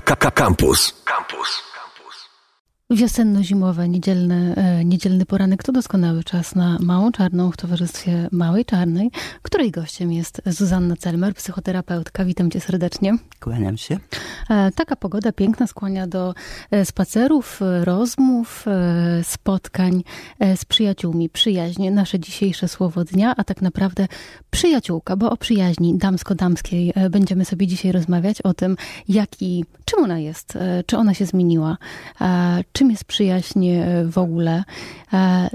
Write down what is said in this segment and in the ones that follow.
Campus. Campus. Wiosenno-zimowe, niedzielny, e, niedzielny poranek to doskonały czas na Małą Czarną w towarzystwie Małej Czarnej, której gościem jest Zuzanna Celmer, psychoterapeutka. Witam cię serdecznie. Kłaniam się. E, taka pogoda piękna skłania do e, spacerów, rozmów, spotkań z przyjaciółmi. Przyjaźń, nasze dzisiejsze słowo dnia, a tak naprawdę przyjaciółka, bo o przyjaźni damsko-damskiej będziemy sobie dzisiaj rozmawiać, o tym, jaki, czym ona jest, czy ona się zmieniła, czym jest przyjaźń e, w ogóle, e,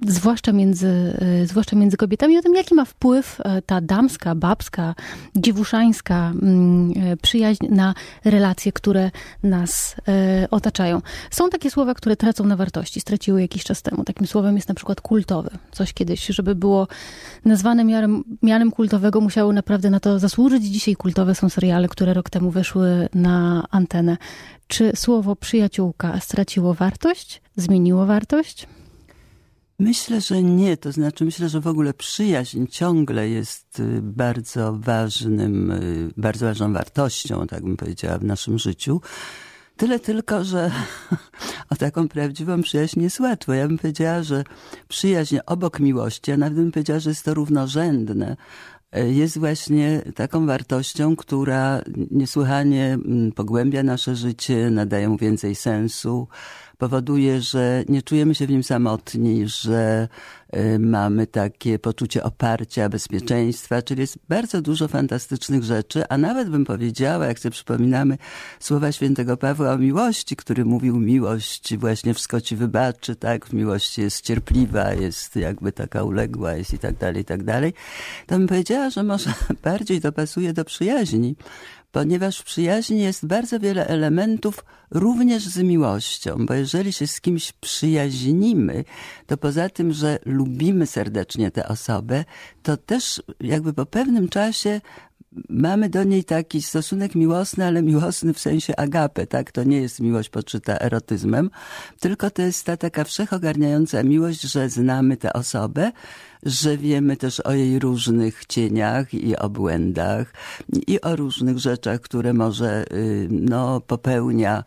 zwłaszcza między, e, zwłaszcza między kobietami, o tym, jaki ma wpływ ta damska, babska, dziewuszańska mm, przyjaźń na relacje, które nas otaczają. Są takie słowa, które tracą na wartości, straciły jakiś czas temu. Takim słowem jest na przykład kultowy. Coś kiedyś, żeby było nazwane miarem, mianem kultowego, musiało naprawdę na to zasłużyć. Dzisiaj kultowe są seriale, które rok temu weszły na antenę. Czy słowo przyjaciółka straciło wartość? Zmieniło wartość? Myślę, że nie. To znaczy, myślę, że w ogóle przyjaźń ciągle jest y, bardzo ważnym, y, bardzo ważną wartością, tak bym powiedziała, w naszym życiu. Tyle tylko, że o taką prawdziwą przyjaźń jest łatwo. Ja bym powiedziała, że przyjaźń obok miłości, a nawet bym powiedziała, że jest to równorzędne, jest właśnie taką wartością, która niesłychanie pogłębia nasze życie, nadaje mu więcej sensu, powoduje, że nie czujemy się w nim samotni, że y, mamy takie poczucie oparcia, bezpieczeństwa, czyli jest bardzo dużo fantastycznych rzeczy, a nawet bym powiedziała, jak sobie przypominamy słowa świętego Pawła o miłości, który mówił miłość właśnie wszystko ci wybaczy, tak, miłości jest cierpliwa, jest jakby taka uległa, jest i tak dalej, i tak dalej, to bym powiedziała, że może bardziej to pasuje do przyjaźni, ponieważ w przyjaźni jest bardzo wiele elementów również z miłością, bo jeżeli się z kimś przyjaźnimy, to poza tym, że lubimy serdecznie tę osobę, to też jakby po pewnym czasie mamy do niej taki stosunek miłosny, ale miłosny w sensie agapę, tak? To nie jest miłość poczyta erotyzmem, tylko to jest ta taka wszechogarniająca miłość, że znamy tę osobę, że wiemy też o jej różnych cieniach i o błędach i o różnych rzeczach, które może y, no, popełnia,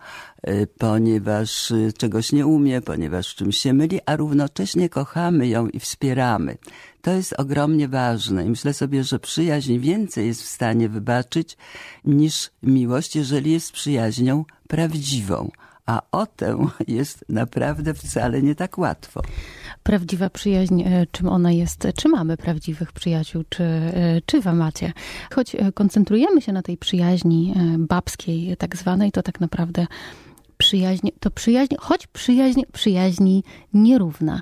y, ponieważ y, czegoś nie umie, ponieważ czymś się myli, a równocześnie kochamy ją i wspieramy. To jest ogromnie ważne i myślę sobie, że przyjaźń więcej jest w stanie wybaczyć niż miłość, jeżeli jest przyjaźnią prawdziwą. A o tę jest naprawdę wcale nie tak łatwo prawdziwa przyjaźń, e, czym ona jest, czy mamy prawdziwych przyjaciół, czy, e, czy wam macie. Choć e, koncentrujemy się na tej przyjaźni babskiej, tak zwanej, to tak naprawdę przyjaźń, to przyjaźń, choć przyjaźń przyjaźni nierówna.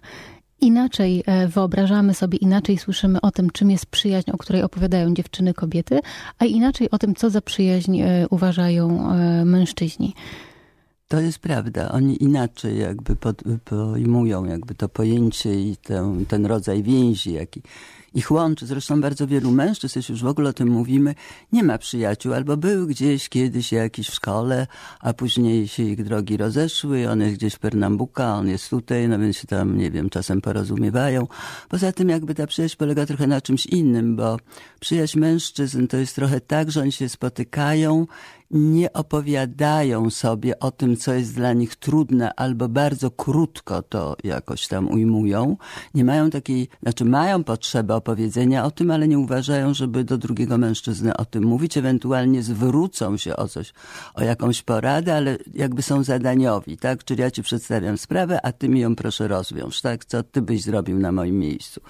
Inaczej wyobrażamy sobie, inaczej słyszymy o tym, czym jest przyjaźń, o której opowiadają dziewczyny, kobiety, a inaczej o tym, co za przyjaźń uważają mężczyźni. To jest prawda. Oni inaczej jakby pod, pojmują jakby to pojęcie i ten, ten rodzaj więzi, jaki ich łączy. Zresztą bardzo wielu mężczyzn, jeśli już w ogóle o tym mówimy, nie ma przyjaciół, albo był gdzieś kiedyś jakiś w szkole, a później się ich drogi rozeszły, on jest gdzieś w Pernambuka, on jest tutaj, no więc się tam, nie wiem, czasem porozumiewają. Poza tym jakby ta przyjaźń polega trochę na czymś innym, bo przyjaźń mężczyzn to jest trochę tak, że oni się spotykają nie opowiadają sobie o tym, co jest dla nich trudne, albo bardzo krótko to jakoś tam ujmują. Nie mają takiej, znaczy mają potrzebę opowiedzenia o tym, ale nie uważają, żeby do drugiego mężczyzny o tym mówić. Ewentualnie zwrócą się o coś, o jakąś poradę, ale jakby są zadaniowi, tak? Czyli ja ci przedstawiam sprawę, a ty mi ją proszę rozwiąż, tak? Co ty byś zrobił na moim miejscu.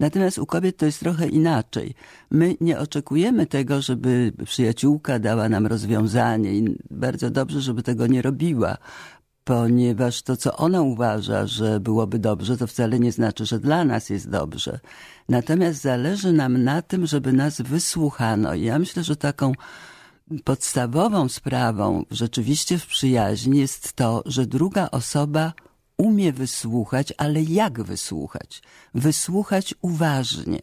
Natomiast u kobiet to jest trochę inaczej. My nie oczekujemy tego, żeby przyjaciółka dała nam rozwiązanie i bardzo dobrze, żeby tego nie robiła ponieważ to, co ona uważa, że byłoby dobrze, to wcale nie znaczy, że dla nas jest dobrze. Natomiast zależy nam na tym, żeby nas wysłuchano. I ja myślę, że taką podstawową sprawą rzeczywiście w przyjaźni jest to, że druga osoba umie wysłuchać, ale jak wysłuchać? Wysłuchać uważnie.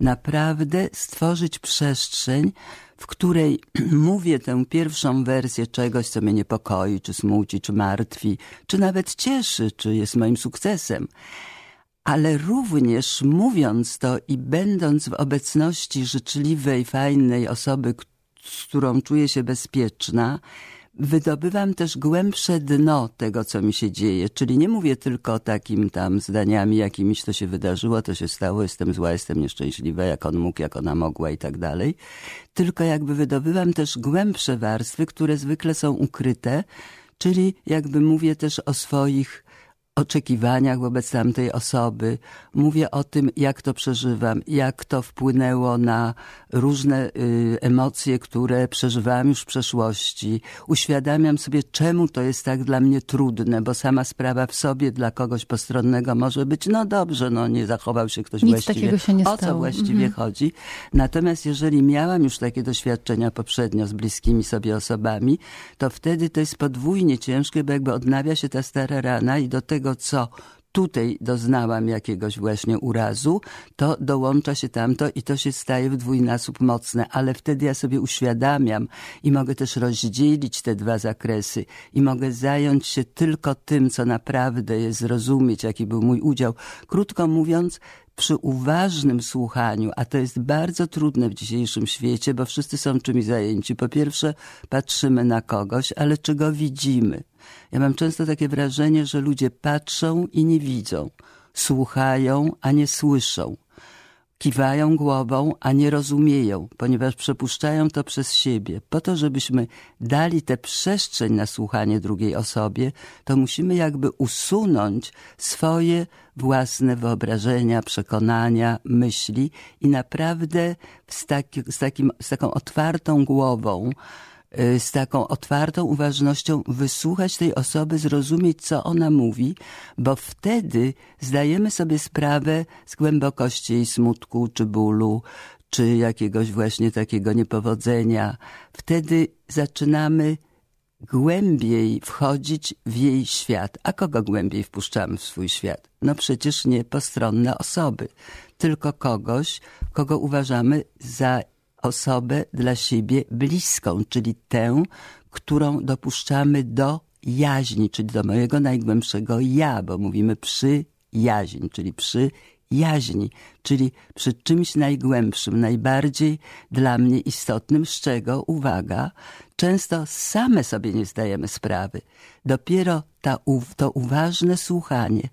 Naprawdę stworzyć przestrzeń, w której mówię tę pierwszą wersję czegoś, co mnie niepokoi, czy smuci, czy martwi, czy nawet cieszy, czy jest moim sukcesem. Ale również mówiąc to i będąc w obecności życzliwej, fajnej osoby, z którą czuję się bezpieczna, wydobywam też głębsze dno tego, co mi się dzieje. Czyli nie mówię tylko takim tam zdaniami jakimiś, to się wydarzyło, to się stało, jestem zła, jestem nieszczęśliwa, jak on mógł, jak ona mogła i tak dalej. Tylko jakby wydobywam też głębsze warstwy, które zwykle są ukryte, czyli jakby mówię też o swoich oczekiwaniach wobec tamtej osoby. Mówię o tym, jak to przeżywam, jak to wpłynęło na różne y, emocje, które przeżywałam już w przeszłości. Uświadamiam sobie, czemu to jest tak dla mnie trudne, bo sama sprawa w sobie dla kogoś postronnego może być, no dobrze, no nie zachował się ktoś Nic właściwie. Takiego się nie o stało. co właściwie mhm. chodzi? Natomiast jeżeli miałam już takie doświadczenia poprzednio z bliskimi sobie osobami, to wtedy to jest podwójnie ciężkie, bo jakby odnawia się ta stara rana i do tego tego, co tutaj doznałam jakiegoś właśnie urazu, to dołącza się tamto i to się staje w dwójnasób mocne, ale wtedy ja sobie uświadamiam i mogę też rozdzielić te dwa zakresy i mogę zająć się tylko tym, co naprawdę jest zrozumieć, jaki był mój udział. Krótko mówiąc, przy uważnym słuchaniu, a to jest bardzo trudne w dzisiejszym świecie, bo wszyscy są czymś zajęci. Po pierwsze, patrzymy na kogoś, ale czy go widzimy? Ja mam często takie wrażenie, że ludzie patrzą i nie widzą, słuchają, a nie słyszą, kiwają głową, a nie rozumieją, ponieważ przepuszczają to przez siebie. Po to, żebyśmy dali tę przestrzeń na słuchanie drugiej osobie, to musimy jakby usunąć swoje własne wyobrażenia, przekonania, myśli i naprawdę z, taki, z, takim, z taką otwartą głową, z taką otwartą uważnością wysłuchać tej osoby, zrozumieć, co ona mówi, bo wtedy zdajemy sobie sprawę z głębokości jej smutku czy bólu, czy jakiegoś właśnie takiego niepowodzenia. Wtedy zaczynamy głębiej wchodzić w jej świat. A kogo głębiej wpuszczamy w swój świat? No przecież nie postronne osoby, tylko kogoś, kogo uważamy za osobę dla siebie bliską, czyli tę, którą dopuszczamy do jaźni, czyli do mojego najgłębszego ja, bo mówimy przy jaźń, czyli przy jaźni, czyli przy czymś najgłębszym, najbardziej dla mnie istotnym, z czego, uwaga, często same sobie nie zdajemy sprawy. Dopiero ta, to uważne słuchanie,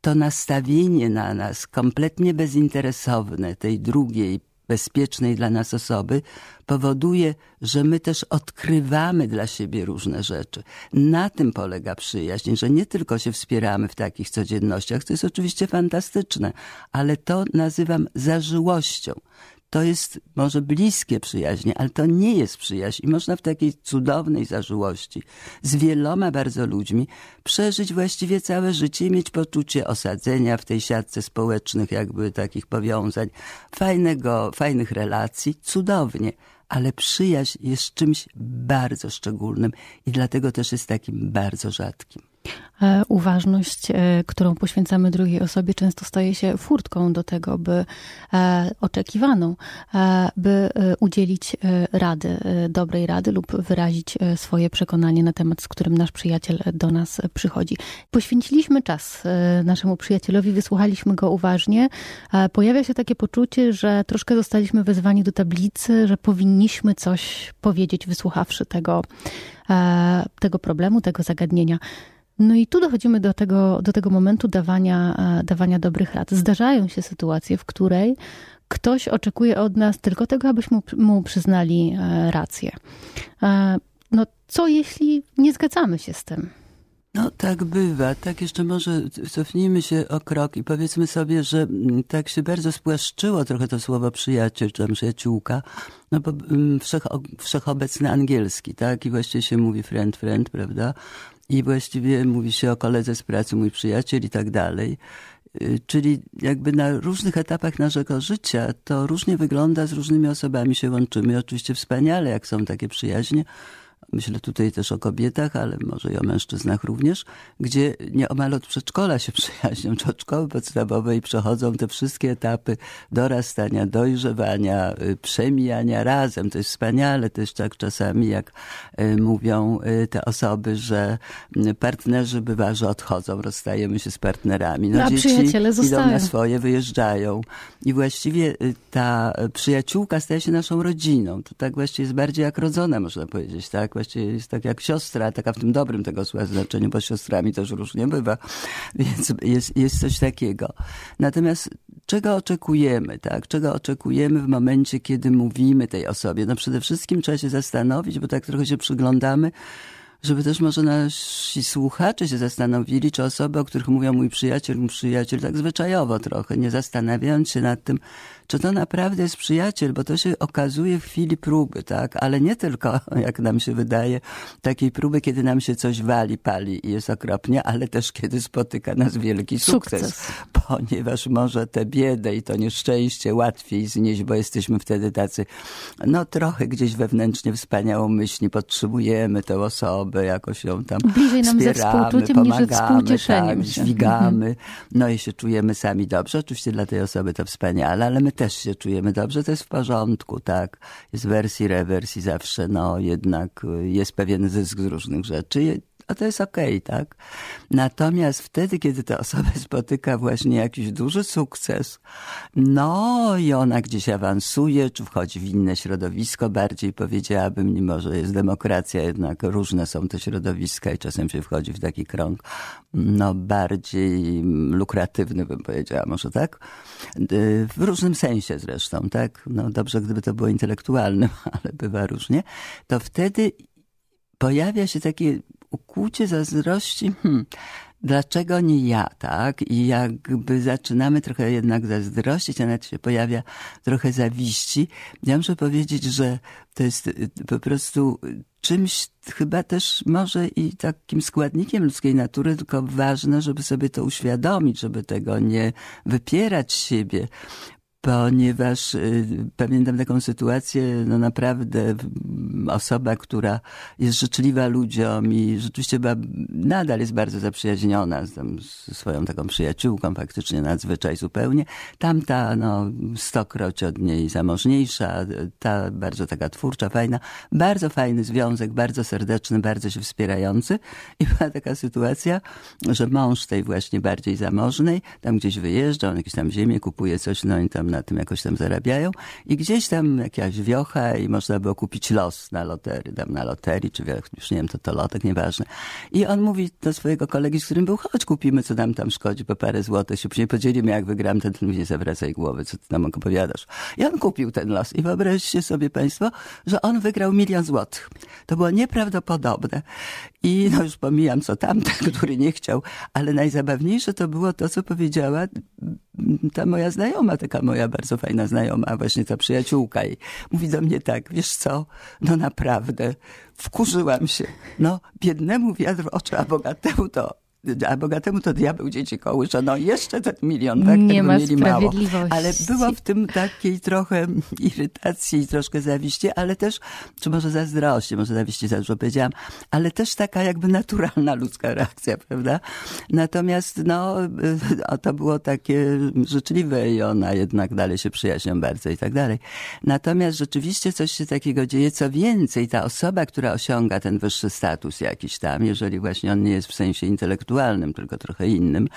to nastawienie na nas kompletnie bezinteresowne tej drugiej, bezpiecznej dla nas osoby, powoduje, że my też odkrywamy dla siebie różne rzeczy. Na tym polega przyjaźń, że nie tylko się wspieramy w takich codziennościach, co jest oczywiście fantastyczne, ale to nazywam zażyłością to jest może bliskie przyjaźnie, ale to nie jest przyjaźń. I można w takiej cudownej zażyłości z wieloma bardzo ludźmi przeżyć właściwie całe życie i mieć poczucie osadzenia w tej siatce społecznych, jakby takich powiązań, fajnego, fajnych relacji. Cudownie. Ale przyjaźń jest czymś bardzo szczególnym i dlatego też jest takim bardzo rzadkim. E, uważność, e, którą poświęcamy drugiej osobie, często staje się furtką do tego, by e, oczekiwaną, by udzielić rady, dobrej rady lub wyrazić swoje przekonanie na temat, z którym nasz przyjaciel do nas przychodzi. Poświęciliśmy czas naszemu przyjacielowi, wysłuchaliśmy go uważnie. Pojawia się takie poczucie, że troszkę zostaliśmy wezwani do tablicy, że powinniśmy coś powiedzieć, wysłuchawszy tego, tego problemu, tego zagadnienia. No i tu dochodzimy do tego, do tego momentu dawania, e, dawania dobrych rad. Zdarzają się sytuacje, w której ktoś oczekuje od nas tylko tego, abyśmy mu przyznali e, rację. E, no co jeśli nie zgadzamy się z tym? No tak bywa. Tak jeszcze może cofnijmy się o krok i powiedzmy sobie, że mm, tak się bardzo spłaszczyło trochę to słowo przyjaciel czy tam przyjaciółka, no bo mm, wszech, wszechobecny angielski, tak? I właściwie się mówi friend, friend, prawda? I właściwie mówi się o koledze z pracy, mój przyjaciel i tak dalej. Y, czyli jakby na różnych etapach naszego życia to różnie wygląda, z różnymi osobami się łączymy. Oczywiście wspaniale, jak są takie przyjaźnie, myślę tutaj też o kobietach, ale może i o mężczyznach również, gdzie nieomal od przedszkola się przyjaźnią, czy od szkoły podstawowej przechodzą te wszystkie etapy dorastania, dojrzewania, y, przemijania razem. To jest wspaniale też tak czasami, jak y, mówią y, te osoby, że partnerzy bywa, że odchodzą, rozstajemy się z partnerami. No, no dzieci idą na swoje, wyjeżdżają. I właściwie ta przyjaciółka staje się naszą rodziną. To tak właściwie jest bardziej jak rodzona, można powiedzieć, tak? Właściwie jest tak jak siostra, taka w tym dobrym tego słowa znaczeniu, bo siostrami też różnie bywa, więc jest, jest coś takiego. Natomiast czego oczekujemy, tak? Czego oczekujemy w momencie, kiedy mówimy tej osobie? No przede wszystkim trzeba się zastanowić, bo tak trochę się przyglądamy, żeby też może nasi słuchacze się zastanowili, czy osoby, o których mówią mój przyjaciel, mój przyjaciel, tak zwyczajowo trochę, nie zastanawiając się nad tym, czy to naprawdę jest przyjaciel, bo to się okazuje w chwili próby, tak? Ale nie tylko, jak nam się wydaje, takiej próby, kiedy nam się coś wali, pali i jest okropnie, ale też kiedy spotyka nas wielki sukces. sukces. Ponieważ może tę biedę i to nieszczęście łatwiej znieść, bo jesteśmy wtedy tacy, no trochę gdzieś wewnętrznie wspaniałomyślni, potrzebujemy tę osobę, jakoś ją tam Bliżej nam wspieramy, ze pomagamy, tak, dźwigamy, no i się czujemy sami dobrze. Oczywiście dla tej osoby to wspaniale, ale my też się czujemy dobrze, to jest w porządku, tak. Jest wersji, rewersji zawsze, no jednak y, jest pewien zysk z różnych rzeczy a to jest okej, okay, tak? Natomiast wtedy, kiedy ta osoba spotyka właśnie jakiś duży sukces, no i ona gdzieś awansuje, czy wchodzi w inne środowisko, bardziej powiedziałabym, mimo że jest demokracja, jednak różne są te środowiska i czasem się wchodzi w taki krąg, no bardziej lukratywny bym powiedziała, może tak? W różnym sensie zresztą, tak? No dobrze, gdyby to było intelektualnym, ale bywa różnie. To wtedy pojawia się takie ukłucie zazdrości, hmm, dlaczego nie ja, tak? I jakby zaczynamy trochę jednak zazdrościć, a nawet się pojawia trochę zawiści. Ja muszę powiedzieć, że to jest y, po prostu czymś chyba też może i takim składnikiem ludzkiej natury, tylko ważne, żeby sobie to uświadomić, żeby tego nie wypierać siebie, ponieważ y, pamiętam taką sytuację, no naprawdę osoba, która jest życzliwa ludziom i rzeczywiście była, nadal jest bardzo zaprzyjaźniona z, tam, z swoją taką przyjaciółką, faktycznie nadzwyczaj zupełnie. Tamta, no, stokroć od niej zamożniejsza, ta bardzo taka twórcza, fajna. Bardzo fajny związek, bardzo serdeczny, bardzo się wspierający. I była taka sytuacja, że mąż tej właśnie bardziej zamożnej, tam gdzieś wyjeżdża, on jakieś tam ziemię kupuje, coś, no i tam na tym jakoś tam zarabiają i gdzieś tam jakaś wiocha i można było kupić los na loterii, tam na loterii, czy już nie wiem, to to lotek, nieważne. I on mówi do swojego kolegi, z którym był, chodź kupimy, co nam tam szkodzi, po parę złotych, się później podzielimy, jak wygram, ten, ten nie zawracaj głowy, co ty nam opowiadasz. I on kupił ten los i wyobraźcie sobie państwo, że on wygrał milion złotych. To było nieprawdopodobne. I no już pomijam co tamten, który nie chciał, ale najzabawniejsze to było to, co powiedziała ta moja znajoma, taka moja bardzo fajna znajoma, właśnie ta przyjaciółka i mówi do mnie tak, wiesz co, no naprawdę, wkurzyłam się. No, biednemu wiatr w oczy, a bogatemu to a bogatemu to diabeł dzieci kołysze. No jeszcze ten milion, tak? Nie ma mieli mało. Ale było w tym takiej trochę irytacji i troszkę zawiści, ale też, czy może zazdrości, może zawiści za dużo powiedziałam, ale też taka jakby naturalna ludzka reakcja, prawda? Natomiast no, to było takie życzliwe i ona jednak dalej się przyjaźnią bardzo i tak dalej. Natomiast rzeczywiście coś się takiego dzieje. Co więcej, ta osoba, która osiąga ten wyższy status jakiś tam, jeżeli właśnie on nie jest w sensie intelektualnym, aktualnym, tylko trochę innym,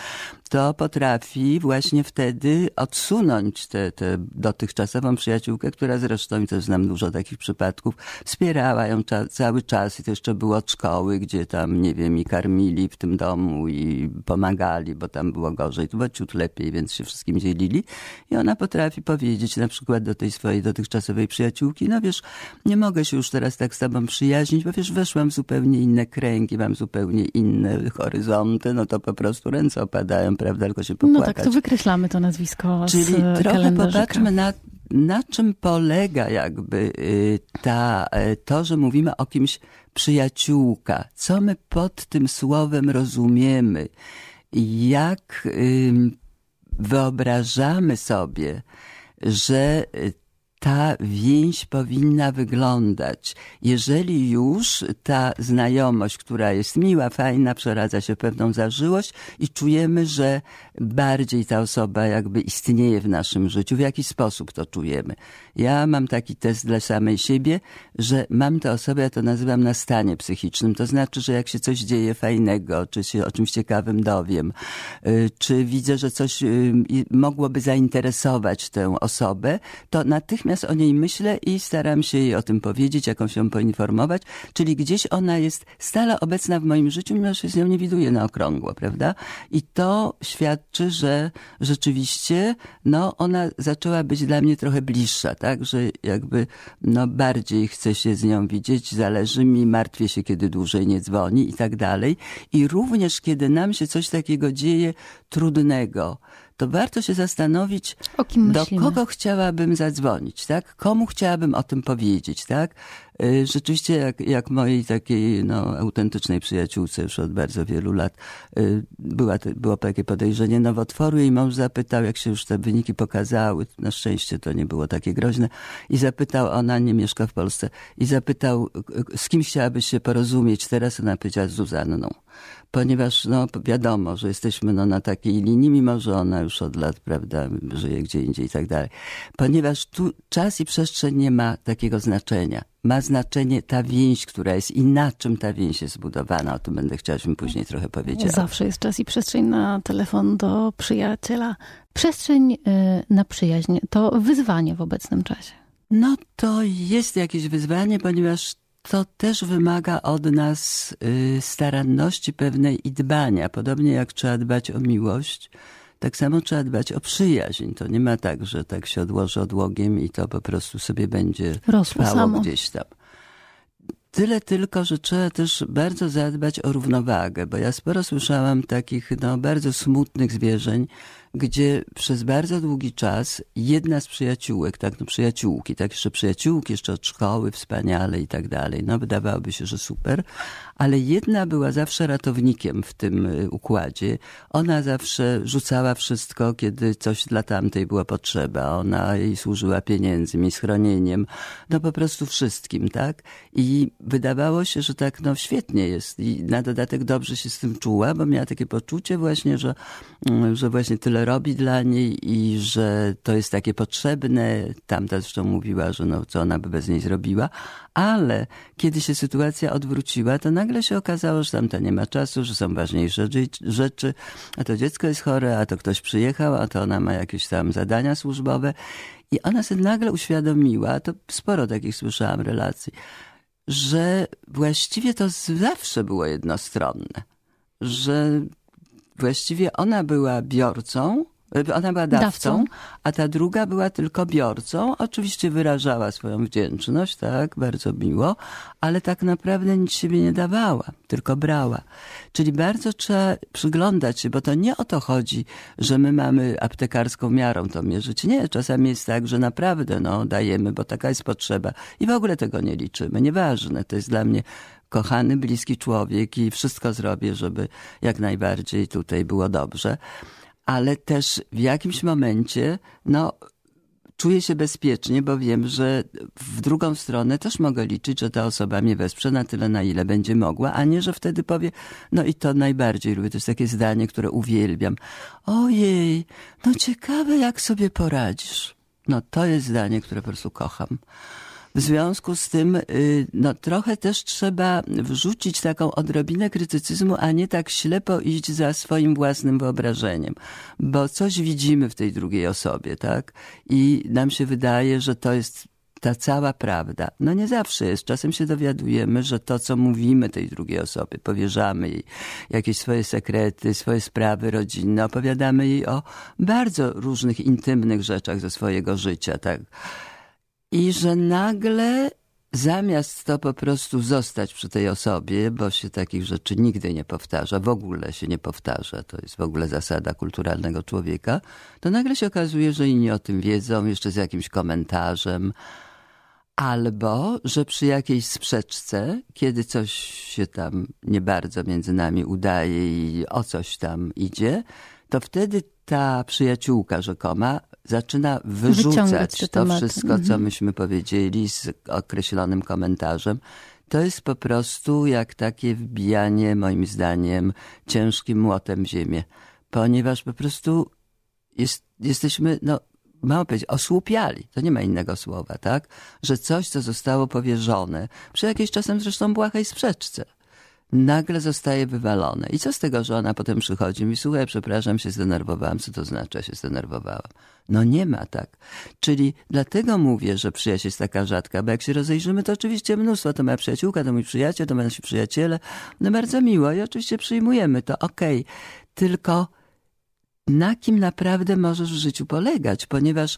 to potrafi właśnie wtedy odsunąć tę dotychczasową przyjaciółkę, która zresztą, i też znam dużo takich przypadków, wspierała ją cza, cały czas i to jeszcze było od szkoły, gdzie tam, nie wiem, i karmili w tym domu i pomagali, bo tam było gorzej, tu było ciut lepiej, więc się wszystkim dzielili. I ona potrafi powiedzieć na przykład do tej swojej dotychczasowej przyjaciółki, no wiesz, nie mogę się już teraz tak z tobą przyjaźnić, bo wiesz, weszłam w zupełnie inne kręgi, mam zupełnie inne horyzonty, no to po prostu ręce opadają, prawda, tylko się popłakać. No tak, to wykreślamy to nazwisko Czyli z trochę popatrzmy na, na czym polega jakby y, ta, y, to, że mówimy o kimś przyjaciółka. Co my pod tym słowem rozumiemy? Jak wyobrażamy sobie, że ta więź powinna wyglądać. Jeżeli już ta znajomość, która jest miła, fajna, przeradza się pewną zażyłość i czujemy, że bardziej ta osoba jakby istnieje w naszym życiu. W jaki sposób to czujemy? Ja mam taki test dla samej siebie, że mam tę osobę, ja to nazywam na stanie psychicznym. To znaczy, że jak się coś dzieje fajnego, czy się o czymś ciekawym dowiem, y, czy widzę, że coś y, mogłoby zainteresować tę osobę, to natychmiast Natomiast o niej myślę i staram się jej o tym powiedzieć, jakąś ją poinformować, czyli gdzieś ona jest stale obecna w moim życiu, mimo że się z nią nie widuję na okrągło, prawda? I to świadczy, że rzeczywiście, no, ona zaczęła być dla mnie trochę bliższa, tak? Że jakby, no, bardziej chcę się z nią widzieć, zależy mi, martwię się, kiedy dłużej nie dzwoni i tak dalej. I również, kiedy nam się coś takiego dzieje trudnego, to warto się zastanowić, do kogo chciałabym zadzwonić, tak? Komu chciałabym o tym powiedzieć, tak? Y, rzeczywiście jak, jak mojej takiej no, autentycznej przyjaciółce już od bardzo wielu lat y, była, było takie podejrzenie nowotworu. Jej mąż zapytał, jak się już te wyniki pokazały, na szczęście to nie było takie groźne, i zapytał, ona nie mieszka w Polsce, i zapytał, z kim chciałabyś się porozumieć teraz? Ona powiedziała, z Zuzanną ponieważ no, wiadomo, że jesteśmy no, na takiej linii, mimo że ona już od lat, prawda, żyje gdzie indziej i tak dalej. Ponieważ tu czas i przestrzeń nie ma takiego znaczenia. Ma znaczenie ta więź, która jest i na czym ta więź jest zbudowana. O tym będę chciała, żebym później trochę powiedziała. Zawsze jest czas i przestrzeń na telefon do przyjaciela. Przestrzeń y, na przyjaźń to wyzwanie w obecnym czasie. No to jest jakieś wyzwanie, ponieważ to też wymaga od nas y, staranności pewnej i dbania. Podobnie jak trzeba dbać o miłość, tak samo trzeba dbać o przyjaźń. To nie ma tak, że tak się odłoży odłogiem i to po prostu sobie będzie Rosło trwało samo. gdzieś tam. Tyle tylko, że trzeba też bardzo zadbać o równowagę, bo ja sporo słyszałam takich no, bardzo smutnych zwierzeń, gdzie przez bardzo długi czas jedna z przyjaciółek, tak, no przyjaciółki, tak jeszcze przyjaciółki, jeszcze od szkoły, wspaniale i tak dalej, no wydawałoby się, że super, ale jedna była zawsze ratownikiem w tym y, układzie. Ona zawsze rzucała wszystko, kiedy coś dla tamtej było potrzeba. Ona jej służyła pieniędzmi, schronieniem, no po prostu wszystkim, tak? I wydawało się, że tak, no świetnie jest i na dodatek dobrze się z tym czuła, bo miała takie poczucie właśnie, że, mm, że właśnie tyle robi dla niej i że to jest takie potrzebne. Tamta zresztą mówiła, że no, co ona by bez niej zrobiła, ale kiedy się sytuacja odwróciła, to nagle się okazało, że tamta nie ma czasu, że są ważniejsze rzeczy, a to dziecko jest chore, a to ktoś przyjechał, a to ona ma jakieś tam zadania służbowe. I ona sobie nagle uświadomiła, to sporo takich słyszałam relacji, że właściwie to zawsze było jednostronne. Że właściwie ona była biorcą, ona była dawcą, dawcą, a ta druga była tylko biorcą. Oczywiście wyrażała swoją wdzięczność, tak, bardzo miło, ale tak naprawdę nic siebie nie dawała, tylko brała. Czyli bardzo trzeba przyglądać się, bo to nie o to chodzi, że my mamy aptekarską miarą to mierzyć. Nie, czasami jest tak, że naprawdę no, dajemy, bo taka jest potrzeba i w ogóle tego nie liczymy. Nieważne, to jest dla mnie kochany, bliski człowiek i wszystko zrobię, żeby jak najbardziej tutaj było dobrze ale też w jakimś momencie, no, czuję się bezpiecznie, bo wiem, że w drugą stronę też mogę liczyć, że ta osoba mnie wesprze na tyle, na ile będzie mogła, a nie, że wtedy powie, no i to najbardziej lubię, to jest takie zdanie, które uwielbiam. Ojej, no ciekawe, jak sobie poradzisz. No to jest zdanie, które po prostu kocham. W związku z tym, y, no trochę też trzeba wrzucić taką odrobinę krytycyzmu, a nie tak ślepo iść za swoim własnym wyobrażeniem. Bo coś widzimy w tej drugiej osobie, tak? I nam się wydaje, że to jest ta cała prawda. No nie zawsze jest. Czasem się dowiadujemy, że to, co mówimy tej drugiej osobie, powierzamy jej jakieś swoje sekrety, swoje sprawy rodzinne, opowiadamy jej o bardzo różnych intymnych rzeczach ze swojego życia, tak i że nagle zamiast to po prostu zostać przy tej osobie, bo się takich rzeczy nigdy nie powtarza, w ogóle się nie powtarza, to jest w ogóle zasada kulturalnego człowieka, to nagle się okazuje, że inni o tym wiedzą, jeszcze z jakimś komentarzem, albo że przy jakiejś sprzeczce, kiedy coś się tam nie bardzo między nami udaje i o coś tam idzie, to wtedy ta przyjaciółka rzekoma zaczyna wyrzucać to tematy. wszystko, co mhm. myśmy powiedzieli z określonym komentarzem. To jest po prostu jak takie wbijanie, moim zdaniem, ciężkim młotem w ziemię. Ponieważ po prostu jest, jesteśmy, no, mało powiedzieć, osłupiali. To nie ma innego słowa, tak? Że coś, co zostało powierzone, przy jakiejś czasem zresztą błahej sprzeczce, nagle zostaje wywalone. I co z tego, że ona potem przychodzi mi, słuchaj, przepraszam, się zdenerwowałam. Co to znaczy, ja się zdenerwowałam? No nie ma tak. Czyli dlatego mówię, że przyjaźń jest taka rzadka, bo jak się rozejrzymy, to oczywiście mnóstwo. To moja przyjaciółka, to mój przyjaciel, to nasi przyjaciele. No bardzo miło i oczywiście przyjmujemy to, okej. Okay. Tylko na kim naprawdę możesz w życiu polegać, ponieważ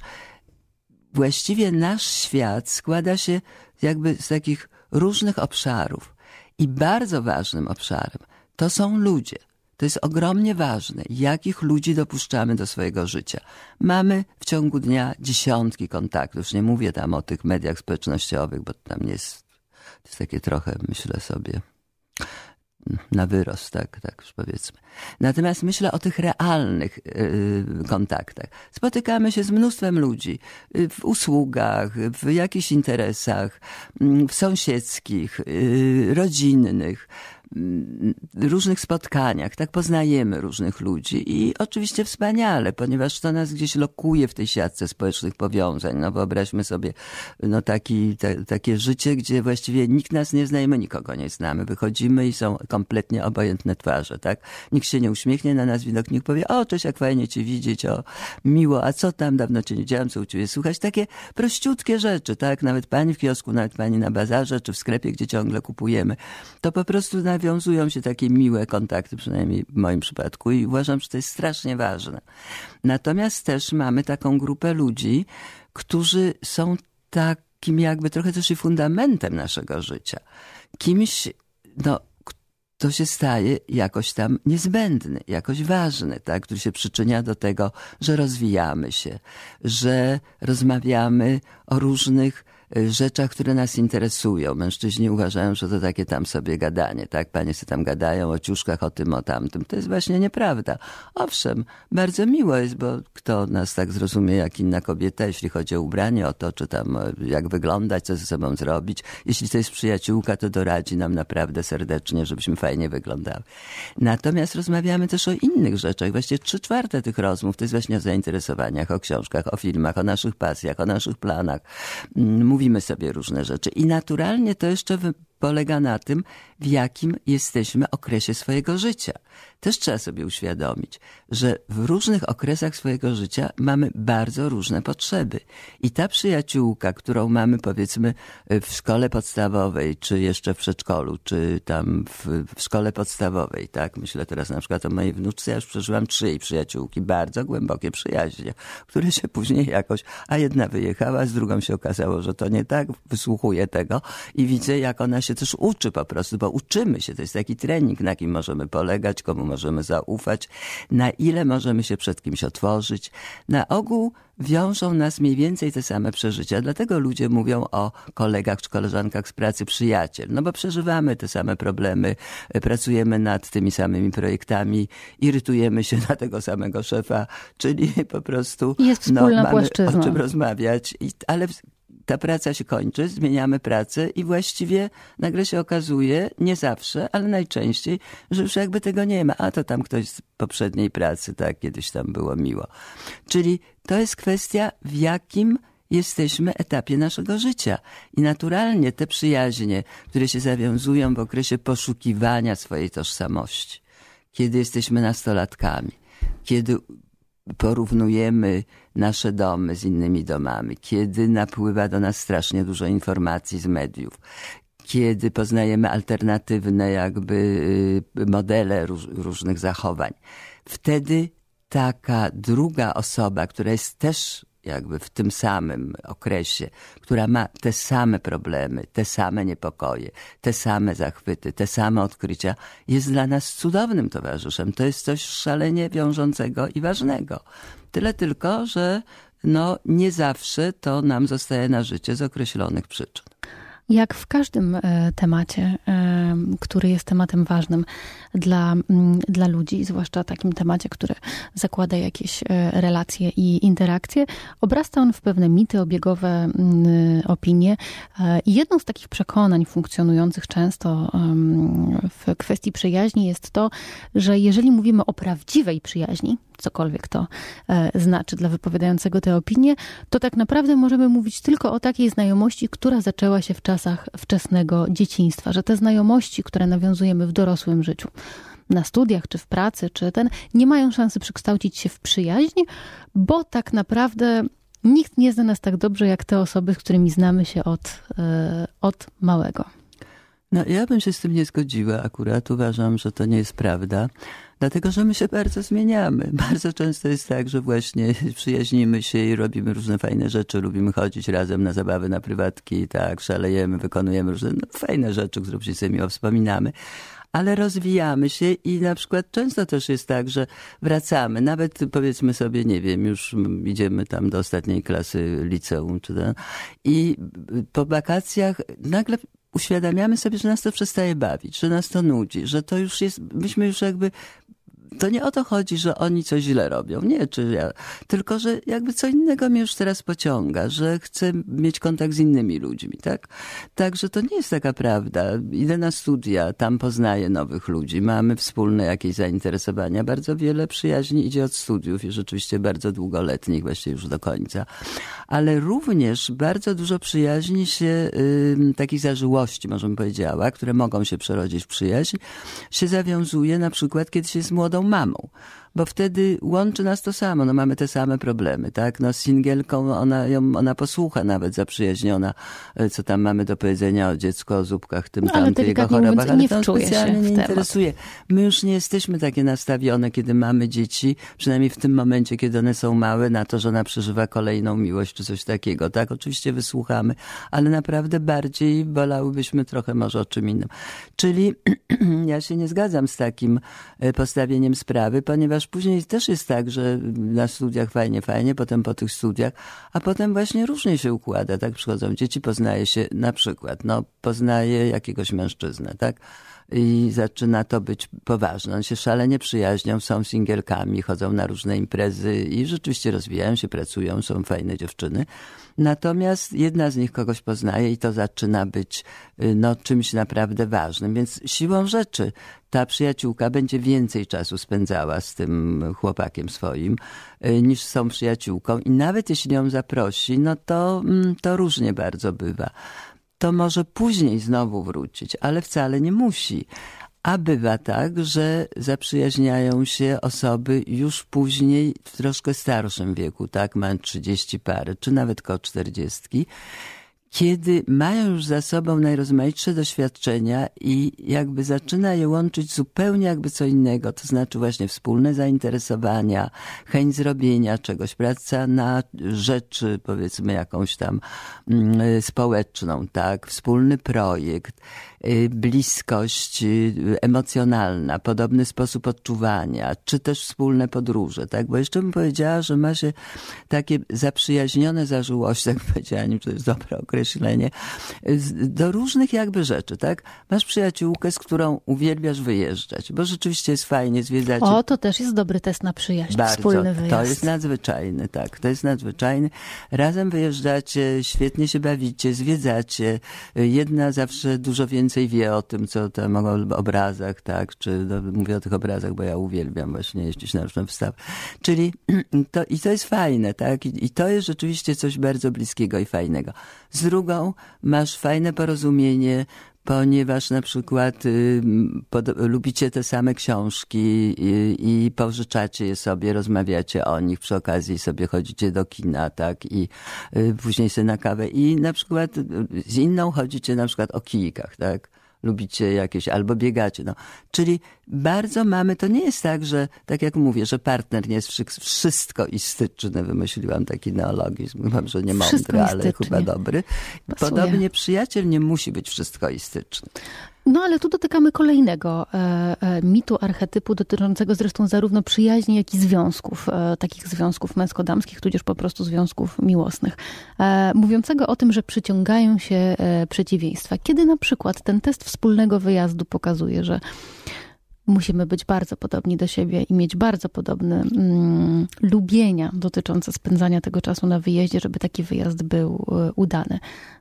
właściwie nasz świat składa się jakby z takich różnych obszarów. I bardzo ważnym obszarem to są ludzie. To jest ogromnie ważne, jakich ludzi dopuszczamy do swojego życia. Mamy w ciągu dnia dziesiątki kontaktów. Już nie mówię tam o tych mediach społecznościowych, bo tam jest, to jest takie trochę, myślę sobie, na wyrost, tak, tak już powiedzmy. Natomiast myślę o tych realnych yy, kontaktach. Spotykamy się z mnóstwem ludzi yy, w usługach, w jakichś interesach, yy, w sąsiedzkich, y, rodzinnych, Mm, różnych spotkaniach, tak poznajemy różnych ludzi i oczywiście wspaniale, ponieważ to nas gdzieś lokuje w tej siatce społecznych powiązań. No wyobraźmy sobie no taki, te, takie życie, gdzie właściwie nikt nas nie zna my nikogo nie znamy. Wychodzimy i są kompletnie obojętne twarze, tak? Nikt się nie uśmiechnie na nas, widok nikt powie, o cześć, jak fajnie cię widzieć, o miło, a co tam, dawno cię nie widziałem, co u ciebie słuchać. Takie prościutkie rzeczy, tak? Nawet pani w kiosku, nawet pani na bazarze, czy w sklepie, gdzie ciągle kupujemy. To po prostu nawiązują się takie miłe kontakty, przynajmniej w moim przypadku, i uważam, że to jest strasznie ważne. Natomiast też mamy taką grupę ludzi, którzy są takim jakby trochę też i fundamentem naszego życia. Kimś, no, to się staje jakoś tam niezbędny, jakoś ważny, tak? który się przyczynia do tego, że rozwijamy się, że rozmawiamy o różnych rzeczach, które nas interesują. Mężczyźni uważają, że to takie tam sobie gadanie, tak? Panie sobie tam gadają o ciuszkach, o tym, o tamtym. To jest właśnie nieprawda. Owszem, bardzo miło jest, bo kto nas tak zrozumie jak inna kobieta, jeśli chodzi o ubranie, o to, czy tam jak wyglądać, co ze sobą zrobić. Jeśli to jest przyjaciółka, to doradzi nam naprawdę serdecznie, żebyśmy fajnie wyglądały. Natomiast rozmawiamy też o innych rzeczach. Właściwie trzy czwarte tych rozmów to jest właśnie o zainteresowaniach, o książkach, o filmach, o naszych pasjach, o naszych planach mm, mówimy sobie różne rzeczy. I naturalnie to jeszcze polega na tym, w jakim jesteśmy okresie swojego życia. Też trzeba sobie uświadomić, że w różnych okresach swojego życia mamy bardzo różne potrzeby. I ta przyjaciółka, którą mamy powiedzmy w szkole podstawowej, czy jeszcze w przedszkolu, czy tam w, w szkole podstawowej, tak? Myślę teraz na przykład o mojej wnuczce, ja już przeżyłam trzy jej przyjaciółki, bardzo głębokie przyjaźnie, które się później jakoś, a jedna wyjechała, z drugą się okazało, że to nie tak, wysłuchuję tego i widzę, jak ona się też uczy po prostu, bo uczymy się. To jest taki trening, na kim możemy polegać, komu możemy zaufać, na ile możemy się przed kimś otworzyć. Na ogół wiążą nas mniej więcej te same przeżycia. Dlatego ludzie mówią o kolegach czy koleżankach z pracy przyjaciel. No bo przeżywamy te same problemy, pracujemy nad tymi samymi projektami, irytujemy się na tego samego szefa, czyli po prostu Jest no, mamy płaszczyzna. o czym rozmawiać. I, ale ta praca się kończy, zmieniamy pracę i właściwie nagle się okazuje, nie zawsze, ale najczęściej, że już jakby tego nie ma. A to tam ktoś z poprzedniej pracy, tak, kiedyś tam było miło. Czyli to jest kwestia, w jakim jesteśmy etapie naszego życia. I naturalnie te przyjaźnie, które się zawiązują w okresie poszukiwania swojej tożsamości, kiedy jesteśmy nastolatkami, kiedy porównujemy nasze domy z innymi domami, kiedy napływa do nas strasznie dużo informacji z mediów, kiedy poznajemy alternatywne jakby y, modele róż, różnych zachowań. Wtedy taka druga osoba, która jest też jakby w tym samym okresie, która ma te same problemy, te same niepokoje, te same zachwyty, te same odkrycia, jest dla nas cudownym towarzyszem. To jest coś szalenie wiążącego i ważnego. Tyle tylko, że no, nie zawsze to nam zostaje na życie z określonych przyczyn. Jak w każdym e, temacie, e, który jest tematem ważnym dla, dla ludzi, zwłaszcza takim temacie, który zakłada jakieś e, relacje i interakcje, obrasta on w pewne mity, obiegowe opinie. I jedną z takich przekonań funkcjonujących często w kwestii przyjaźni jest to, że jeżeli mówimy o prawdziwej przyjaźni, cokolwiek to e, znaczy dla wypowiadającego te opinie, to tak naprawdę możemy mówić tylko o takiej znajomości, która zaczęła się w czasach wczesnego dzieciństwa, że te znajomości, które nawiązujemy w dorosłym życiu, na studiach, czy w pracy, czy ten, nie mają szansy przekształcić się w przyjaźń, bo tak naprawdę nikt nie zna nas tak dobrze jak te osoby, z którymi znamy się od, e, od małego. No, ja bym się z tym nie zgodziła akurat. Uważam, że to nie jest prawda. Dlatego, że my się bardzo zmieniamy. Bardzo często jest tak, że właśnie przyjaźnimy się i robimy różne fajne rzeczy. Lubimy chodzić razem na zabawy, na prywatki, tak, szalejemy, wykonujemy różne no, fajne rzeczy, które później sobie miło wspominamy ale rozwijamy się i na przykład często też jest tak, że wracamy, nawet powiedzmy sobie, nie wiem, już idziemy tam do ostatniej klasy liceum, czy ten, i po wakacjach nagle uświadamiamy sobie, że nas to przestaje bawić, że nas to nudzi, że to już jest, myśmy już jakby to nie o to chodzi, że oni coś źle robią. Nie, czy ja, tylko że jakby co innego mnie już teraz pociąga, że chcę mieć kontakt z innymi ludźmi, tak? Także to nie jest taka prawda. Idę na studia, tam poznaję nowych ludzi, mamy wspólne jakieś zainteresowania. Bardzo wiele przyjaźni idzie od studiów i rzeczywiście bardzo długoletnich, właściwie już do końca. Ale również bardzo dużo przyjaźni się, yy, takich zażyłości, możemy powiedziała, które mogą się przerodzić w przyjaźń, się zawiązuje na przykład, kiedy się jest młodą mamą bo wtedy łączy nas to samo, no mamy te same problemy, tak? No z singielką ona, ją, ona posłucha nawet zaprzyjaźniona, e, co tam mamy do powiedzenia o dziecku, o zupkach, tym no, tamtym, jego chorobach, ale to specjalnie nie interesuje. My już nie jesteśmy takie nastawione, kiedy mamy dzieci, przynajmniej w tym momencie, kiedy one są małe, na to, że ona przeżywa kolejną miłość, czy coś takiego, tak? Oczywiście wysłuchamy, ale naprawdę bardziej wolałybyśmy trochę może o czym innym. Czyli ja się nie zgadzam z takim e, postawieniem sprawy, ponieważ później też jest tak, że na studiach fajnie, fajnie, potem po tych studiach, a potem właśnie różnie się układa, tak? Przychodzą dzieci, poznaje się na przykład, no, poznaje jakiegoś mężczyznę, tak? I zaczyna to być poważne. Oni się szalenie przyjaźnią, są singielkami, chodzą na różne imprezy i rzeczywiście rozwijają się, pracują, są fajne dziewczyny. Natomiast jedna z nich kogoś poznaje i to zaczyna być y, no, czymś naprawdę ważnym. Więc siłą rzeczy ta przyjaciółka będzie więcej czasu spędzała z tym chłopakiem swoim y, niż z tą przyjaciółką. I nawet jeśli ją zaprosi, no to, mm, to różnie bardzo bywa to może później znowu wrócić, ale wcale nie musi. A bywa tak, że zaprzyjaźniają się osoby już później w troszkę starszym wieku, tak, mają 30 parę, czy nawet koło 40 kiedy mają już za sobą najrozmaitsze doświadczenia i jakby zaczyna je łączyć zupełnie jakby co innego, to znaczy właśnie wspólne zainteresowania, chęć zrobienia czegoś, praca na rzeczy, powiedzmy jakąś tam mm, społeczną, tak, wspólny projekt, y, bliskość y, emocjonalna, podobny sposób odczuwania, czy też wspólne podróże, tak, bo jeszcze bym powiedziała, że ma się takie zaprzyjaźnione zażyłości, tak powiedziałem, to jest dobre określenie, określenie, do różnych jakby rzeczy, tak? Masz przyjaciółkę, z którą uwielbiasz wyjeżdżać, bo rzeczywiście jest fajnie zwiedzać. O, to też jest dobry test na przyjaźń, Bardzo, wspólny wyjazd. To jest nadzwyczajny, tak, to jest nadzwyczajny. Razem wyjeżdżacie, świetnie się bawicie, zwiedzacie. Jedna zawsze dużo więcej wie o tym, co tam o obrazach, tak, czy no, mówię o tych obrazach, bo ja uwielbiam właśnie jeździć na różne wystawy. Czyli to, i to jest fajne, tak, I, i to jest rzeczywiście coś bardzo bliskiego i fajnego. Z drugą masz fajne porozumienie, ponieważ na przykład y, pod, lubicie te same książki i, i pożyczacie je sobie, rozmawiacie o nich, przy okazji sobie chodzicie do kina, tak, i y, później sobie na kawę i na przykład y, z inną chodzicie na przykład o kijkach, tak lubicie jakieś, albo biegacie. No. Czyli bardzo mamy, to nie jest tak, że tak jak mówię, że partner nie jest wszystko istyczny, wymyśliłam taki neologizm, chyba, że nie mądry, ale chyba dobry. Pasuje. Podobnie przyjaciel nie musi być wszystko istyczny. No ale tu dotykamy kolejnego e, e, mitu, archetypu dotyczącego zresztą zarówno przyjaźni, jak i związków, e, takich związków męsko-damskich, tudzież po prostu związków miłosnych, e, mówiącego o tym, że przyciągają się e, przeciwieństwa. Kiedy na przykład ten test wspólnego wyjazdu pokazuje, że musimy być bardzo podobni do siebie i mieć bardzo podobne mm, lubienia dotyczące spędzania tego czasu na wyjeździe, żeby taki wyjazd był e, udany.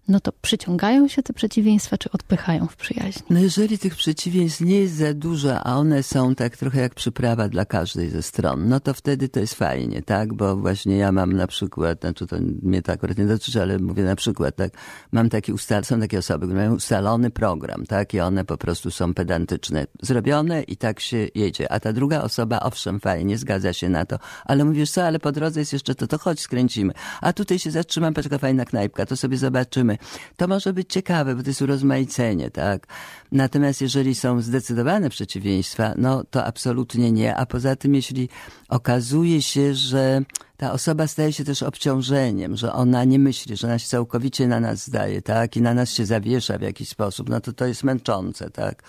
No to przyciągają się te przeciwieństwa, czy odpychają w przyjaźni? No jeżeli tych przeciwieństw nie jest za dużo, a one są tak trochę jak przyprawa dla każdej ze stron, no to wtedy to jest fajnie, tak? Bo właśnie ja mam na przykład, znaczy to mnie to akurat nie dotyczy, ale mówię na przykład, tak, mam taki ustal, są takie osoby, które mają ustalony program, tak? I one po prostu są pedantyczne, zrobione i tak się jedzie. A ta druga osoba, owszem, fajnie, zgadza się na to, ale mówisz co, ale po drodze jest jeszcze to, to chodź skręcimy. A tutaj się zatrzymam, patrz, fajna knajpka, to sobie zobaczymy. To może być ciekawe, bo to jest urozmaicenie, tak? Natomiast jeżeli są zdecydowane przeciwieństwa, no to absolutnie nie. A poza tym, jeśli okazuje się, że ta osoba staje się też obciążeniem, że ona nie myśli, że ona się całkowicie na nas zdaje, tak? I na nas się zawiesza w jakiś sposób, no to to jest męczące, tak?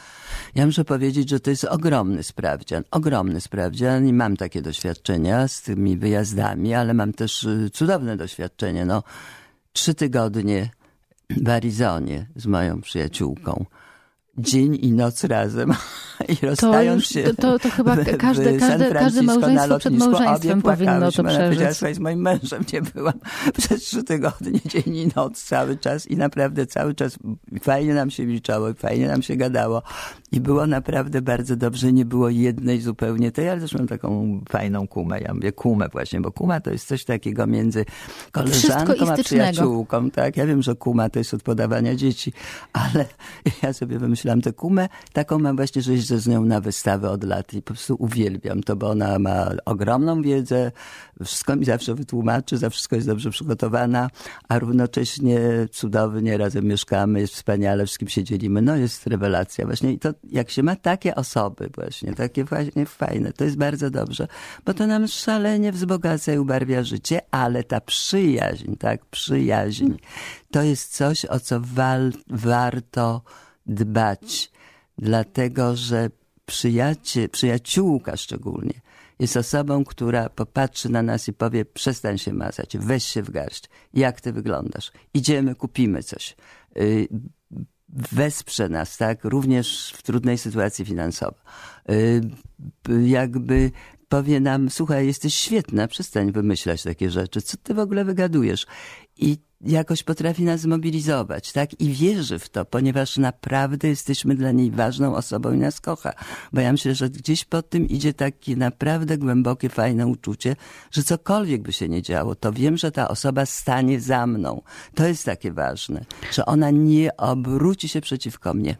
Ja muszę powiedzieć, że to jest ogromny sprawdzian, ogromny sprawdzian i mam takie doświadczenia z tymi wyjazdami, ale mam też y, cudowne doświadczenie, no. Trzy tygodnie w Arizonie z moją przyjaciółką dzień i noc razem i rozstając się. To, to chyba każde, każde, każde małżeństwo przed małżeństwem powinno to przeżyć. Ja z moim mężem nie byłam przez trzy tygodnie, dzień i noc cały czas i naprawdę cały czas fajnie nam się milczało i fajnie nam się gadało i było naprawdę bardzo dobrze. Nie było jednej zupełnie tej, ale też mam taką fajną kumę. Ja mówię kumę właśnie, bo kuma to jest coś takiego między koleżanką a przyjaciółką. Tak? Ja wiem, że kuma to jest od podawania dzieci, ale ja sobie wymyśliłam wymyślam tę kumę. Taką mam właśnie, że jeżdżę z nią na wystawę od lat i po prostu uwielbiam to, bo ona ma ogromną wiedzę, wszystko mi zawsze wytłumaczy, za wszystko jest dobrze przygotowana, a równocześnie cudownie razem mieszkamy, jest wspaniale, wszystkim się dzielimy. No jest rewelacja właśnie i to jak się ma takie osoby właśnie, takie właśnie fajne, to jest bardzo dobrze, bo to nam szalenie wzbogaca i ubarwia życie, ale ta przyjaźń, tak, przyjaźń, to jest coś, o co wal, warto dbać, dlatego że przyjaciółka szczególnie jest osobą, która popatrzy na nas i powie przestań się mazać, weź się w garść, jak ty wyglądasz, idziemy, kupimy coś. Y, wesprze nas, tak, również w trudnej sytuacji finansowej. Y, jakby powie nam, słuchaj, jesteś świetna, przestań wymyślać takie rzeczy, co ty w ogóle wygadujesz? I jakoś potrafi nas zmobilizować, tak? I wierzy w to, ponieważ naprawdę jesteśmy dla niej ważną osobą i nas kocha. Bo ja myślę, że gdzieś pod tym idzie takie naprawdę głębokie, fajne uczucie, że cokolwiek by się nie działo, to wiem, że ta osoba stanie za mną. To jest takie ważne, że ona nie obróci się przeciwko mnie.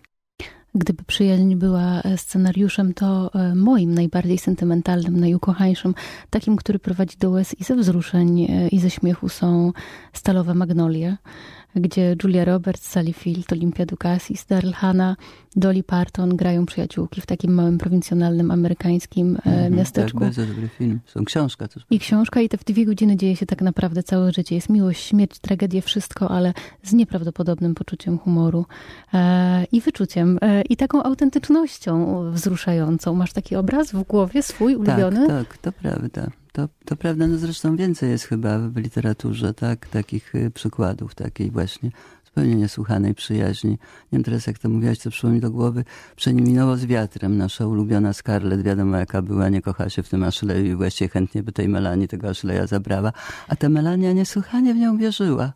Gdyby przyjaźń była e, scenariuszem, to e, moim najbardziej sentymentalnym, najukochańszym, takim, który prowadzi do łez i ze wzruszeń, e, i ze śmiechu są stalowe magnolie gdzie Julia Roberts, Sally Field, Olympia Dukakis, Daryl Hannah, Dolly Parton grają przyjaciółki w takim małym, prowincjonalnym, amerykańskim mm, miasteczku. Tak, bardzo dobry film. Są książka też. I książka i te w dwie godziny dzieje się tak naprawdę całe życie. Jest miłość, śmierć, tragedie, wszystko, ale z nieprawdopodobnym poczuciem humoru e, i wyczuciem e, i taką autentycznością wzruszającą. Masz taki obraz w głowie swój ulubiony? Tak, tak, to prawda. To, to prawda, no zresztą więcej jest chyba w literaturze, tak, takich y, przykładów, takiej właśnie zupełnie niesłuchanej przyjaźni. Nie wiem teraz, jak to mówiłaś, co przyszło mi do głowy. Przenieminęło z wiatrem. Nasza ulubiona Scarlett, wiadomo jaka była, nie kocha się w tym Ashleyu i właściwie chętnie by tej Melanii tego Ashleya zabrała. A ta Melania niesłychanie w nią wierzyła.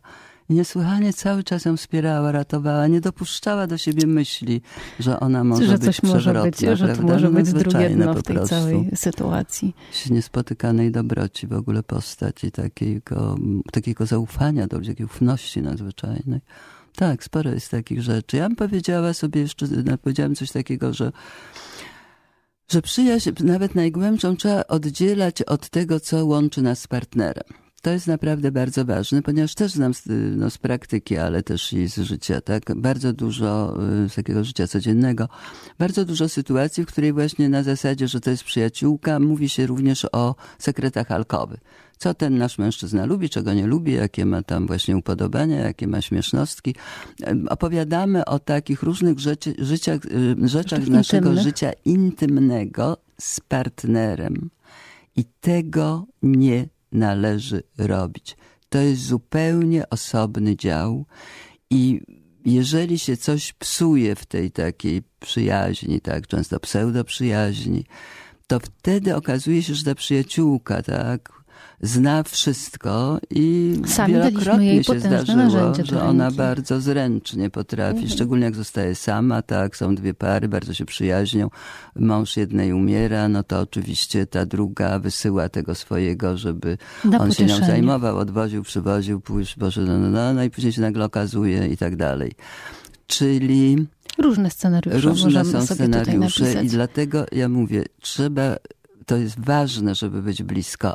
Niesłychanie cały czas ją wspierała, ratowała, nie dopuszczała do siebie myśli, że ona może że być coś może być, że to może być drugie dno w tej całej sytuacji. Niespotykanej dobroci w ogóle postać i takiego, takiego zaufania do ludzi, takiej ufności nadzwyczajnej. Tak, sporo jest takich rzeczy. Ja bym powiedziała sobie jeszcze, no, powiedziałam coś takiego, że że przyjaźń, nawet najgłębszą, trzeba oddzielać od tego, co łączy nas z partnerem. To jest naprawdę bardzo ważne, ponieważ też znam z, no, z praktyki, ale też i z życia, tak? Bardzo dużo y, z takiego życia codziennego, bardzo dużo sytuacji, w której właśnie na zasadzie, że to jest przyjaciółka, mówi się również o sekretach alkowy. Co ten nasz mężczyzna lubi, czego nie lubi, jakie ma tam właśnie upodobania, jakie ma śmiesznostki. Opowiadamy o takich różnych rzeczy, życiach, y, rzeczach z naszego intymnych. życia intymnego z partnerem. I tego nie należy robić. To jest zupełnie osobny dział i jeżeli się coś psuje w tej takiej przyjaźni, tak, często pseudoprzyjaźni, to wtedy okazuje się, że ta przyjaciółka, tak, zna wszystko i Sami wielokrotnie jej się zdarzyło, że ona bardzo zręcznie potrafi, Mhm. szczególnie jak zostaje sama, tak, są dwie pary, bardzo się przyjaźnią, mąż jednej umiera, no to oczywiście ta druga wysyła tego swojego, żeby Na on się nią zajmował, odwoził, przywoził, pójść, Boże, no, no, no, no i później się nagle okazuje i tak dalej. Czyli Różne scenariusze różne są scenariusze i dlatego ja mówię, trzeba, to jest ważne, żeby być blisko,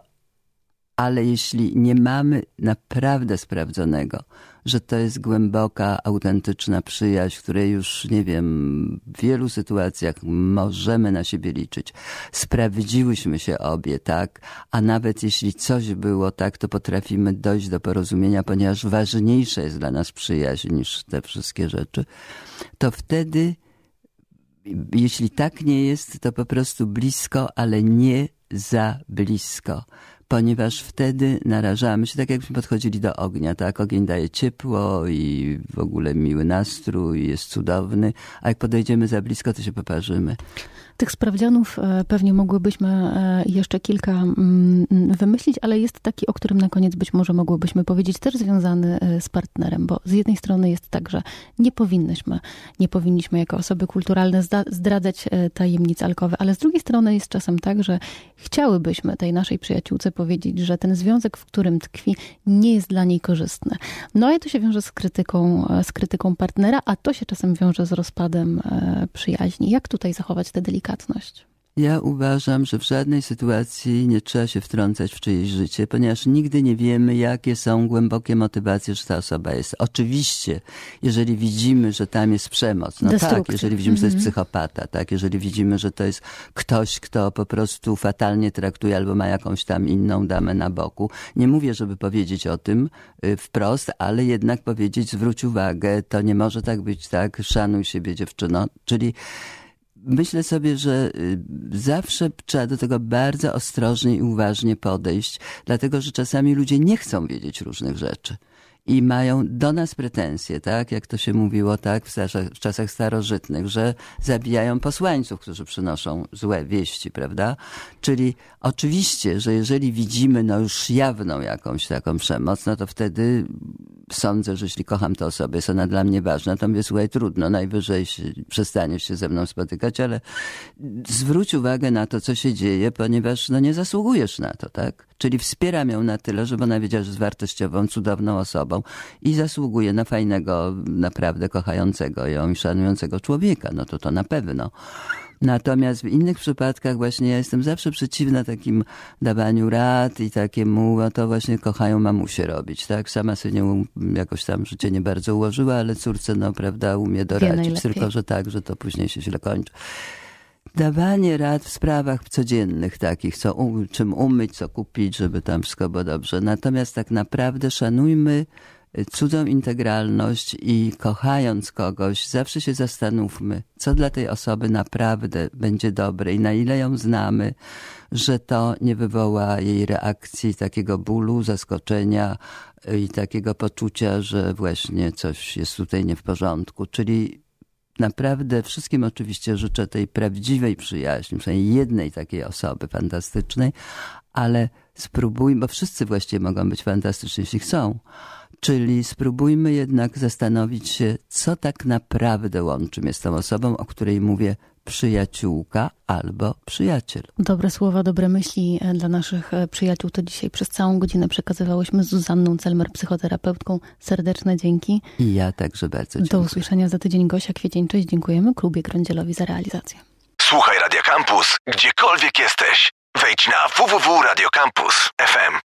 ale jeśli nie mamy naprawdę sprawdzonego, że to jest głęboka, autentyczna przyjaźń, której już, nie wiem, w wielu sytuacjach możemy na siebie liczyć. Sprawdziłyśmy się obie, tak? A nawet jeśli coś było tak, to potrafimy dojść do porozumienia, ponieważ ważniejsza jest dla nas przyjaźń niż te wszystkie rzeczy, to wtedy jeśli tak nie jest, to po prostu blisko, ale nie za blisko. Ponieważ wtedy narażamy się, tak jakbyśmy podchodzili do ognia, tak? Ogień daje ciepło i w ogóle miły nastrój, jest cudowny, a jak podejdziemy za blisko, to się poparzymy. Tych sprawdzianów e, pewnie mogłybyśmy e, jeszcze kilka mm, wymyślić, ale jest taki, o którym na koniec być może mogłybyśmy powiedzieć, też związany e, z partnerem, bo z jednej strony jest tak, że nie powinnyśmy, nie powinniśmy jako osoby kulturalne zdradzać tajemnic alkowe, ale z drugiej strony jest czasem tak, że chciałybyśmy tej naszej przyjaciółce powiedzieć, że ten związek, w którym tkwi, nie jest dla niej korzystny. No i to się wiąże z krytyką, z krytyką partnera, a to się czasem wiąże z rozpadem przyjaźni. Jak tutaj zachować tę delikatność? Ja uważam, że w żadnej sytuacji nie trzeba się wtrącać w czyjeś życie, ponieważ nigdy nie wiemy, jakie są głębokie motywacje, że ta osoba jest. Oczywiście, jeżeli widzimy, że tam jest przemoc, no tak, Destrukcja. jeżeli widzimy, że to jest Mhm. psychopata, tak, jeżeli widzimy, że to jest ktoś, kto po prostu fatalnie traktuje albo ma jakąś tam inną damę na boku. Nie mówię, żeby powiedzieć o tym y, wprost, ale jednak powiedzieć, zwróć uwagę, to nie może tak być, tak, szanuj siebie dziewczyno, czyli myślę sobie, że y, zawsze trzeba do tego bardzo ostrożnie i uważnie podejść, dlatego że czasami ludzie nie chcą wiedzieć różnych rzeczy. I mają do nas pretensje, tak? Jak to się mówiło, tak? W, czasach- w czasach starożytnych, że zabijają posłańców, którzy przynoszą złe wieści, prawda? Czyli oczywiście, że jeżeli widzimy, no już jawną jakąś taką przemoc, no to wtedy sądzę, że jeśli kocham tę osobę, jest ona dla mnie ważna, to mówię, słuchaj, trudno, najwyżej przestaniesz się ze mną spotykać, ale zwróć uwagę na to, co się dzieje, ponieważ no nie zasługujesz na to, tak? Czyli wspieram ją na tyle, żeby ona wiedziała, że jest wartościową, cudowną osobą i zasługuje na fajnego, naprawdę kochającego ją i szanującego człowieka. No to to na pewno. Natomiast w innych przypadkach właśnie ja jestem zawsze przeciwna takim dawaniu rad i takiemu, no to właśnie kochają mamusie robić, tak? Sama sobie nie, um- jakoś tam życie nie bardzo ułożyła, ale córce, no prawda, umie doradzić, tylko że tak, że to później się źle kończy. Dawanie rad w sprawach codziennych takich, co, czym umyć, co kupić, żeby tam wszystko było dobrze. Natomiast tak naprawdę szanujmy y, cudzą integralność i kochając kogoś, zawsze się zastanówmy, co dla tej osoby naprawdę będzie dobre i na ile ją znamy, że to nie wywoła jej reakcji takiego bólu, zaskoczenia y, i takiego poczucia, że właśnie coś jest tutaj nie w porządku. Czyli naprawdę wszystkim oczywiście życzę tej prawdziwej przyjaźni, przynajmniej jednej takiej osoby fantastycznej, ale spróbujmy, bo wszyscy właściwie mogą być fantastyczni, jeśli chcą. Czyli spróbujmy jednak zastanowić się, co tak naprawdę łączy mnie z tą osobą, o której mówię przyjaciółka albo przyjaciel. Dobre słowa, dobre myśli e, dla naszych e, przyjaciół to dzisiaj przez całą godzinę przekazywałyśmy z Zuzanną Celmer, psychoterapeutką. Serdeczne dzięki. I ja także bardzo Do dziękuję. usłyszenia za tydzień. Gosia Kwiecień, cześć. Dziękujemy Klubie Grądzielowi za realizację. Słuchaj Radio Campus, gdziekolwiek jesteś. Wejdź na www.radiocampus.fm.